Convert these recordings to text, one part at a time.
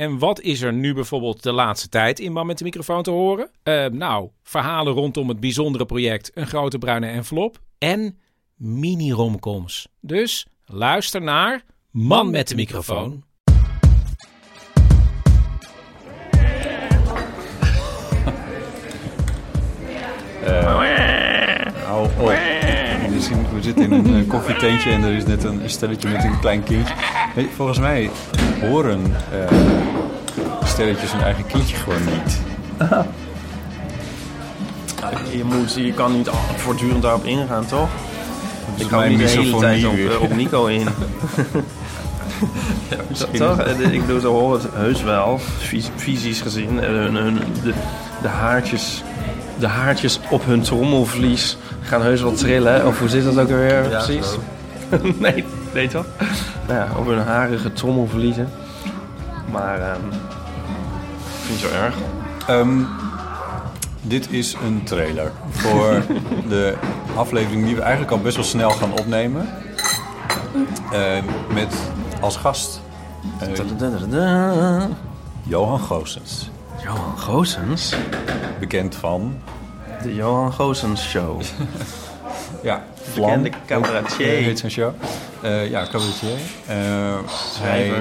En wat is er nu bijvoorbeeld de laatste tijd in Man met de microfoon te horen? Eh, nou, verhalen rondom het bijzondere project Een Grote Bruine Envelop en mini-romcoms. Dus luister naar Man met de microfoon. Hou op. We, zien- we zitten in een eh, koffietentje en er is net een stelletje met een klein kindje. Volgens mij horen eh, stelletjes hun eigen kindje gewoon niet. Je, moet, je kan niet voortdurend daarop ingaan, toch? Ik kan mijn niet de hele tijd op, eh, op Nico in. Misschien toch? Eh, Ik bedoel, ze horen het heus wel, fys- fysisch gezien. Hun, hun, de, de, haartjes, de haartjes op hun trommelvlies gaan heus wel trillen. Of hoe zit dat ook alweer precies? nee, nee toch? Nou ja, op hun harige trommelvliezen. Maar ehm ik vind het zo erg. Ehm, dit is een trailer voor de aflevering die we eigenlijk al best wel snel gaan opnemen. Eh, met als gast eh. Johan Goossens. Johan Goossens? Bekend van... De Johan Goossens Show. Ja, Bekende Vlam. cabaretier. Heet zijn show. Eh, ja, cabaretier. Eh, hij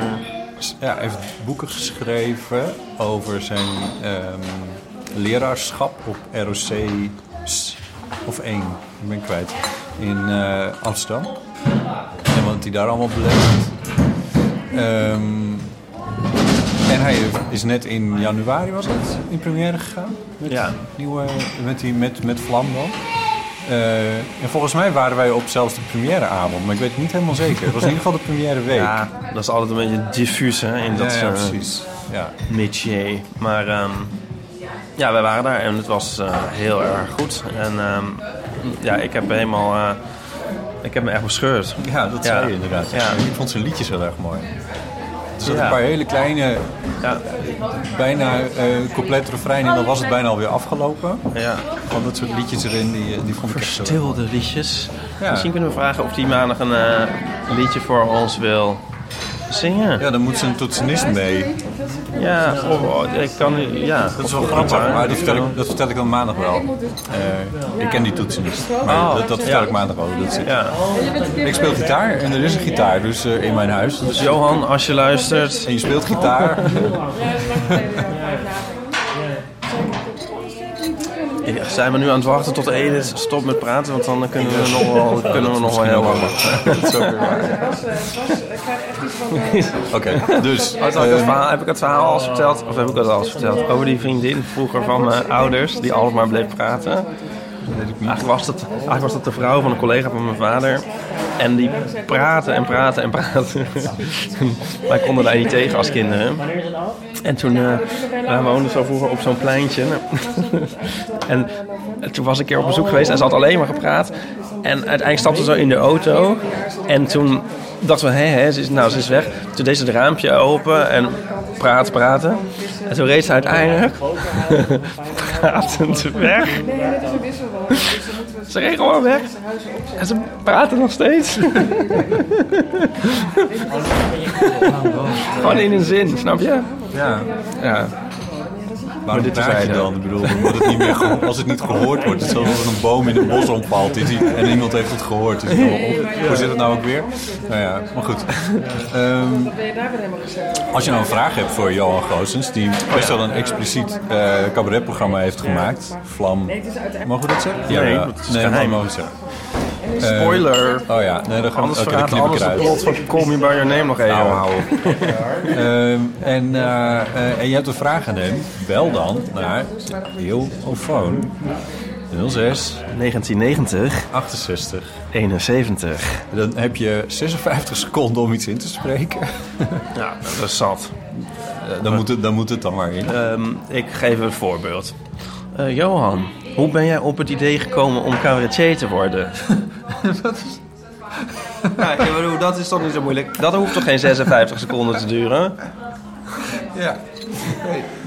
ja, heeft boeken geschreven over zijn ehm, leraarschap op ROC of 1, ik ben kwijt, in eh, Amsterdam. En wat hij daar allemaal beleeft. Ehm, en hij is net in januari, was het, in première gegaan. Met, Ja. nieuwe, met, die, met, met Vlam dan. Eh, en volgens mij waren wij op zelfs de premièreavond, maar ik weet het niet helemaal zeker. Het was in ieder geval de première week. Ja, dat is altijd een beetje diffuus hè, in dat ja, ja, eh, precies. Ja. métier. Maar ehm, ja, wij waren daar en het was eh, heel erg goed. En ehm, ja, ik heb helemaal... ik heb me echt bescheurd. ja, dat zei je inderdaad. Ja. Ik vond zijn liedjes heel erg mooi. Er zaten Ja. een paar hele kleine, Ja, bijna eh complete refrein en dan was het bijna alweer afgelopen. ja. Van dat soort liedjes erin, die, die vond ik echt zo... Verstilde liedjes. Ja. Misschien kunnen we vragen of die maandag een eh, liedje voor ons wil zingen. Ja, dan moet zijn toetsenist mee. Ja, oh, ik kan... Ja, Dat is wel grappig, maar dat vertel, ik, dat vertel ik dan maandag wel. Eh, ik ken die toetsenist, maar Oh, dat, dat vertel ja. ik maandag wel. hoe Dat zit. Ja. Ik speel gitaar en er is een gitaar dus eh, in mijn huis. Dus Johan, als je luistert... En je speelt gitaar. Zijn we nu aan het wachten tot Edith stopt met praten? Want dan kunnen we nog wel, kunnen we nog wel heel lang wachten. Dat is ook weer waar. Oké, dus... Had ik het verhaal, heb ik het verhaal al eens verteld? Of heb ik het al eens verteld? Over die vriendin vroeger van mijn ouders, die altijd maar bleef praten. Eigenlijk was, dat, was dat de vrouw van een collega van mijn vader. En die praten en praten en praten. Wij konden daar niet tegen als kinderen. En toen, eh wij woonden zo vroeger op zo'n pleintje. en toen was ik een keer op bezoek geweest en ze had alleen maar gepraat. En uiteindelijk stapte ze in de auto. En toen dachten we, hé, ze is, nou, ze is weg. Toen deed ze het raampje open en praten, praten. En toen reed ze uiteindelijk pratend weg. Ze reed gewoon weg. En ze praten nog steeds. gewoon in een zin, snap je? Ja, Ja. Waarom dit dit praat je dan? Ik bedoel, omdat het niet meer geho- als het niet gehoord wordt. Het is alsof er een boom in een bos omvalt is die- en iemand heeft het gehoord. Dus, oh, hoe zit het nou ook weer? Nou ja, maar goed. Ehm, als je nou een vraag hebt voor Johan Goossens, die best wel een expliciet eh cabaretprogramma heeft gemaakt. Vlam. Mogen we dat zeggen? Nee, ja. dat is nee, mogen we zeggen. Spoiler. Oh ja, nee, dan gaan we Anders oké, dan verraadt alles de eruit. plot van Call Me By Your Name nog even. Nou, hou op. Ehm, en, eh, eh, en je hebt een vraag aan hem. Bel dan naar Eeuwofoon 06 1990, 68. 71. Dan heb je 56 seconden om iets in te spreken. Ja, dat is zat. Eh, dan, moet het, dan moet het dan maar in. Ehm, ik geef een voorbeeld. Eh, Johan, hoe ben jij op het idee gekomen om cabaretier te worden? ja, ik bedoel, dat is toch niet zo moeilijk? Dat hoeft toch geen 56 seconden te duren? Ja,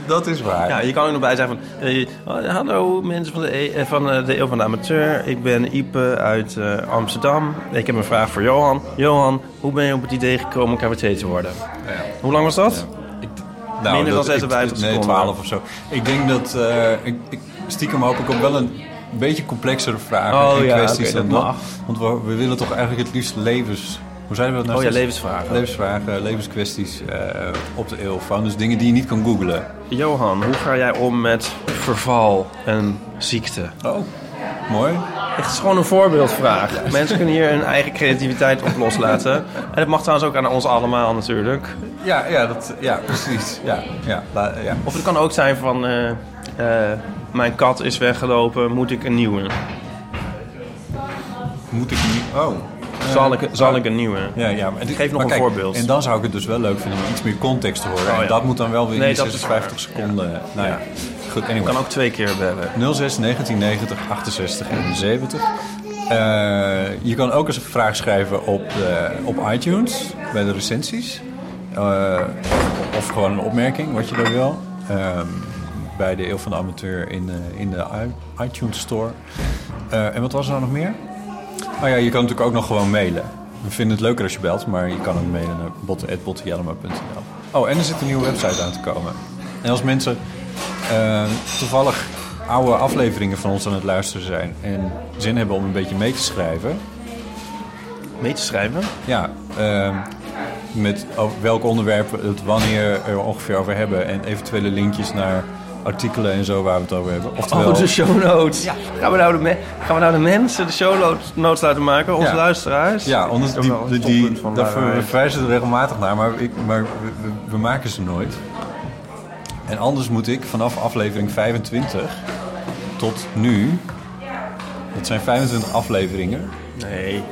dat is waar. Ja, je kan er nog bij zeggen van... eh, oh, hallo mensen van de, E- eh, van eh, de Eeuw van de Amateur. Ik ben Ipe uit eh, Amsterdam. Ik heb een vraag voor Johan. Johan, hoe ben je op het idee gekomen om cabaretier te worden? Ja. Hoe lang was dat? Ik, nou, Minder dan dat- ik- 56 Nee, seconden. 12 of zo. Ik denk dat... eh, ik, ik, stiekem hoop ik op wel een beetje complexere vragen Oh en ja, kwesties dan dat mag. Want we, we willen toch eigenlijk het liefst levens... Hoe zeiden we dat nou? Oh ja, levensvragen. Levensvragen, levenskwesties eh, op de eeuwfoon. Dus dingen die je niet kan googlen. Johan, hoe ga jij om met verval en ziekte? Oh, mooi. Het is gewoon een voorbeeldvraag. Mensen kunnen hier hun eigen creativiteit op loslaten. En dat mag trouwens ook aan ons allemaal natuurlijk. Ja, ja, dat, ja precies. Ja, ja, ja. Of het kan ook zijn van... eh, eh, mijn kat is weggelopen, moet ik een nieuwe? Moet ik niet... Oh. Zal ik, zal ik een nieuwe? Ja, ja, maar dit- Geef nog maar een kijk, voorbeeld. En dan zou ik het dus wel leuk vinden om iets meer context te horen. Oh, ja. En dat moet dan wel weer Nee, in dat is 56 seconden. Nou ja, goed. Kan ook twee keer bellen. 06 1990 68 71. Eh, je kan ook eens een vraag schrijven op, de, op iTunes bij de recensies. Eh, of gewoon een opmerking, wat je dan wil. Ehm, bij de Eeuw van de Amateur in de, in de iTunes Store. Eh, en wat was er nou nog meer? Oh ja, je kan natuurlijk ook nog gewoon mailen. We vinden het leuker als je belt, maar je kan hem mailen naar botten.bottenjellema.nl. Oh, en er zit een nieuwe website aan te komen. En als mensen eh, toevallig oude afleveringen van ons aan het luisteren zijn... en zin hebben om een beetje mee te schrijven... Mee te schrijven? Ja, ehm, met over welke onderwerpen het wanneer er ongeveer over hebben... en eventuele linkjes naar artikelen en zo waar we het over hebben. Oftewel, Oh, de show notes. Gaan, we nou de me- gaan we nou de mensen de show notes- laten maken? Onze Ja. luisteraars? Ja, is die, wel een die, die, daar verwijzen we regelmatig naar, maar, ik, maar we, we- we maken ze nooit. En anders moet ik vanaf aflevering 25 tot nu, dat zijn 25 afleveringen. Nee.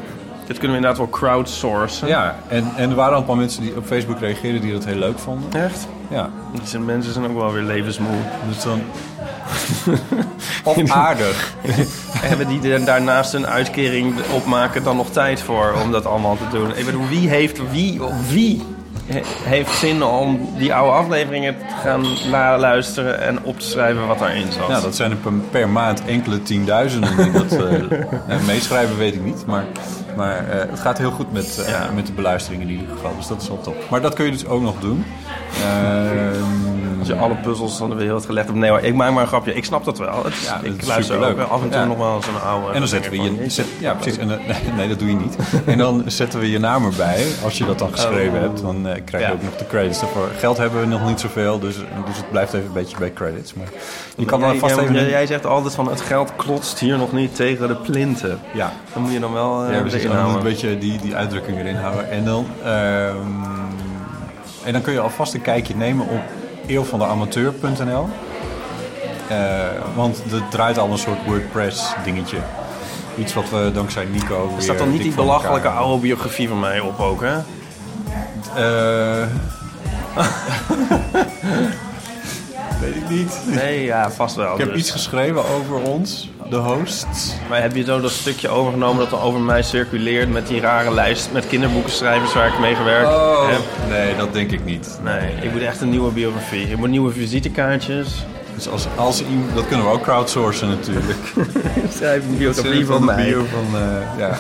Dit kunnen we inderdaad wel crowdsourcen. Ja, en, en er waren al een paar mensen die op Facebook reageerden die dat heel leuk vonden. Echt? Ja, Die zijn, mensen zijn ook wel weer levensmoe. dus dan... Of aardig. Hebben die er daarnaast een uitkering opmaken dan nog tijd voor om dat allemaal te doen? Ik bedoel, wie heeft, wie, wie heeft zin om die oude afleveringen te gaan luisteren en op te schrijven wat daarin zat? Ja, dat zijn er per, per maand enkele tienduizenden die dat eh, nou, meeschrijven, weet ik niet. Maar, maar eh, het gaat heel goed met, eh, Ja. met de beluistering in ieder geval. Dus dat is wel top. Maar dat kun je dus ook nog doen. Ehm, je alle puzzels van de wereld gelegd hebt. Nee hoor, ik maak maar een grapje. Ik snap dat wel. Het, Ja, ik is luister ook superleuk. af en toe nog wel een oude... en dan zetten we je... Zet, ja, precies. En, nee, dat doe je niet. En dan zetten we je naam erbij. Als je dat dan geschreven Oh. hebt, dan eh, krijg je ook nog de credits ervoor. Geld hebben we nog niet zoveel, dus, dus het blijft even een beetje bij credits. Maar je kan dan vast even... jij zegt altijd van het geld klotst hier nog niet tegen de plinten. Ja, Dan moet je dan wel eh Ja, precies. erin Dan moet houden. een beetje die, die uitdrukking erin houden. En dan, ehm, en dan kun je alvast een kijkje nemen op eeuwvandeamateur.nl. Eh want er draait al een soort WordPress dingetje. Iets wat we dankzij Nico Er staat dan niet die belachelijke oude biografie van mij op ook, hè? Eh, weet ik niet. Nee, ja, vast wel. Ik heb dus. iets geschreven over ons, de hosts. Maar heb je zo dat stukje overgenomen dat er over mij circuleert met die rare lijst met kinderboekenschrijvers waar ik mee gewerkt heb? nee, dat denk ik niet. Nee, ik moet echt een nieuwe biografie. Ik moet nieuwe visitekaartjes. Dus als, als iemand, dat kunnen we ook crowdsourcen natuurlijk. Schrijf een biografie van van mij. bio van, eh, ja.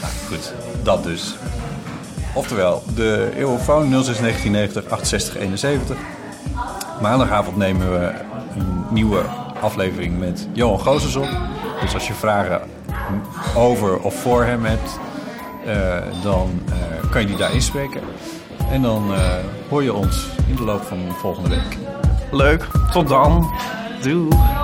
Nou, goed, dat dus. Oftewel, de Eeuwofoon 06 1990 68 71. Maandagavond nemen we een nieuwe aflevering met Johan Gozes op. Dus als je vragen over of voor hem hebt, eh, dan eh, kan je die daar inspreken. En dan eh, hoor je ons in de loop van volgende week. Leuk. Tot dan. Doei.